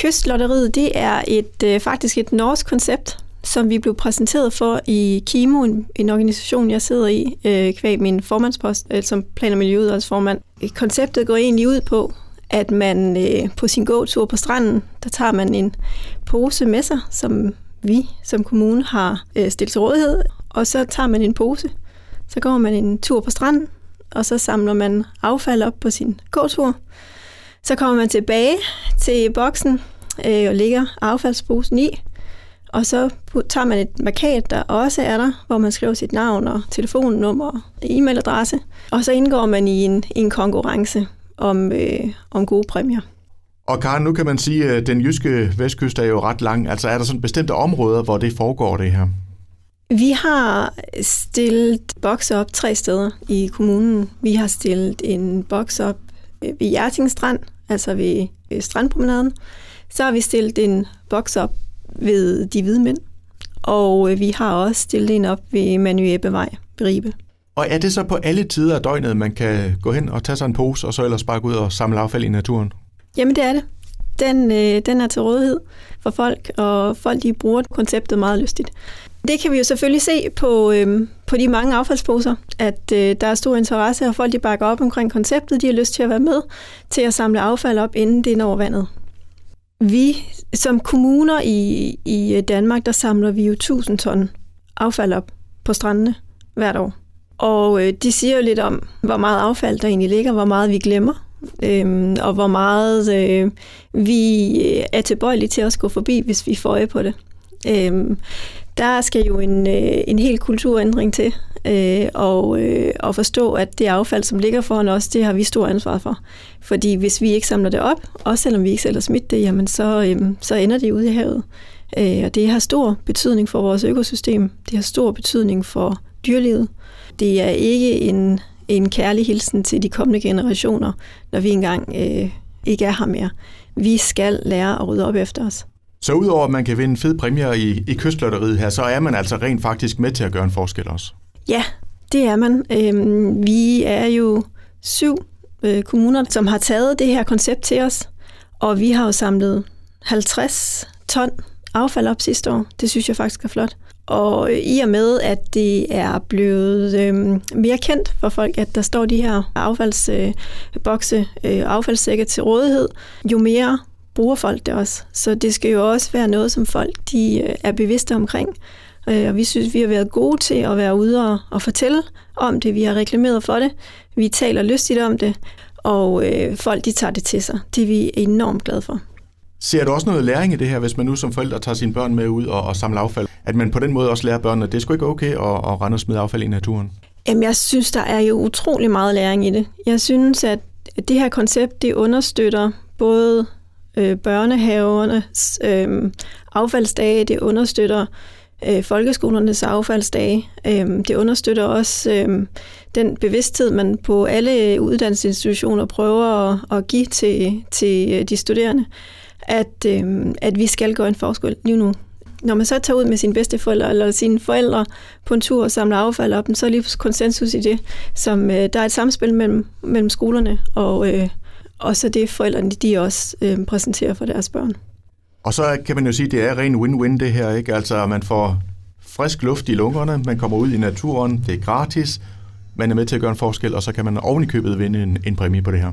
Kystlotteriet, det er et øh, faktisk et norsk koncept, som vi blev præsenteret for i KIMO, en, en organisation, jeg sidder i, øh, kvæg min formandspost øh, som plan- og miljøudvalgsformand. Konceptet går egentlig ud på, at man øh, på sin gåtur på stranden, der tager man en pose med sig, som vi som kommune har øh, stillet til rådighed, og så tager man en pose, så går man en tur på stranden, og så samler man affald op på sin gåtur. Så kommer man tilbage til boksen øh, og lægger affaldsposen i, og så tager man et markat, der også er der, hvor man skriver sit navn og telefonnummer og e-mailadresse. Og så indgår man i en, en konkurrence om, øh, om gode præmier. Og Karen, nu kan man sige, at den jyske vestkyst er jo ret lang. Altså er der sådan bestemte områder, hvor det foregår det her? Vi har stillet boks op tre steder i kommunen. Vi har stillet en boks op ved Hjerting Strand, altså ved strandpromenaden. Så har vi stillet en boks op ved De Hvide Mænd, og vi har også stillet en op ved Manu Ebbevej ved Ribe. Og er det så på alle tider af døgnet, man kan gå hen og tage sig en pose, og så ellers bare gå ud og samle affald i naturen? Jamen det er det. Den, øh, den er til rådighed for folk, og folk de bruger konceptet meget lystigt. Det kan vi jo selvfølgelig se på, øhm, på de mange affaldsposer, at øh, der er stor interesse, og folk de bakker op omkring konceptet. De har lyst til at være med til at samle affald op, inden det når vandet. Vi som kommuner i, i øh, Danmark, der samler vi jo 1000 ton affald op på strandene hvert år. Og øh, de siger jo lidt om, hvor meget affald der egentlig ligger, hvor meget vi glemmer, øh, og hvor meget øh, vi øh, er tilbøjelige til at gå forbi, hvis vi får øje på det. Øhm, der skal jo en, øh, en helt kulturændring til, øh, og, øh, og forstå, at det affald, som ligger foran os, det har vi stor ansvar for. Fordi hvis vi ikke samler det op, også selvom vi ikke selv har smidt det, jamen så, øh, så ender det ude i havet. Øh, og det har stor betydning for vores økosystem. Det har stor betydning for dyrelivet. Det er ikke en, en kærlig hilsen til de kommende generationer, når vi engang øh, ikke er her mere. Vi skal lære at rydde op efter os. Så udover at man kan vinde fede præmier i, i kystlotteriet her, så er man altså rent faktisk med til at gøre en forskel også? Ja, det er man. Øhm, vi er jo syv øh, kommuner, som har taget det her koncept til os, og vi har jo samlet 50 ton affald op sidste år. Det synes jeg faktisk er flot. Og øh, i og med, at det er blevet øh, mere kendt for folk, at der står de her affaldsbokse, øh, øh, affaldssække til rådighed, jo mere bruger folk det også. Så det skal jo også være noget, som folk de øh, er bevidste omkring. Øh, og vi synes, vi har været gode til at være ude og, og fortælle om det. Vi har reklameret for det. Vi taler lystigt om det. Og øh, folk de tager det til sig. Det er vi enormt glade for. Ser du også noget læring i det her, hvis man nu som forældre tager sine børn med ud og, og samler affald? At man på den måde også lærer børnene, at det er sgu ikke okay at, at rende og smide affald i naturen? Jamen, jeg synes, der er jo utrolig meget læring i det. Jeg synes, at det her koncept, det understøtter både øh, børnehavernes øh, affaldsdage, det understøtter øh, folkeskolernes affaldsdage, øh, det understøtter også øh, den bevidsthed, man på alle uddannelsesinstitutioner prøver at, at give til, til øh, de studerende at, øh, at vi skal gøre en forskel lige nu. Når man så tager ud med sine bedsteforældre eller sine forældre på en tur og samler affald op, så er lige konsensus i det, som øh, der er et samspil mellem, mellem skolerne og, øh, og så det forældrene, de også øh, præsenterer for deres børn. Og så kan man jo sige, at det er ren win-win det her, ikke? Altså man får frisk luft i lungerne, man kommer ud i naturen, det er gratis, man er med til at gøre en forskel, og så kan man oven i købet vinde en, en præmie på det her.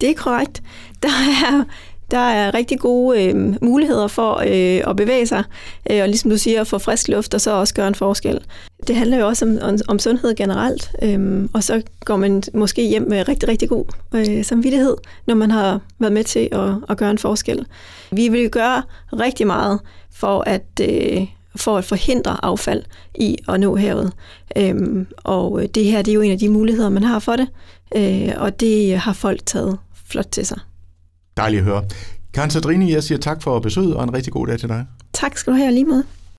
Det er korrekt. Der er der er rigtig gode øh, muligheder for øh, at bevæge sig, øh, og ligesom du siger, få frisk luft og så også gøre en forskel. Det handler jo også om, om, om sundhed generelt, øh, og så går man måske hjem med rigtig, rigtig god øh, samvittighed, når man har været med til at, at gøre en forskel. Vi vil gøre rigtig meget for at, øh, for at forhindre affald i at nå havet. Øhm, og øh, det her det er jo en af de muligheder, man har for det, øh, og det har folk taget flot til sig. Dejligt at høre. Karen Sadrini, jeg siger tak for besøget, og en rigtig god dag til dig. Tak skal du have lige med.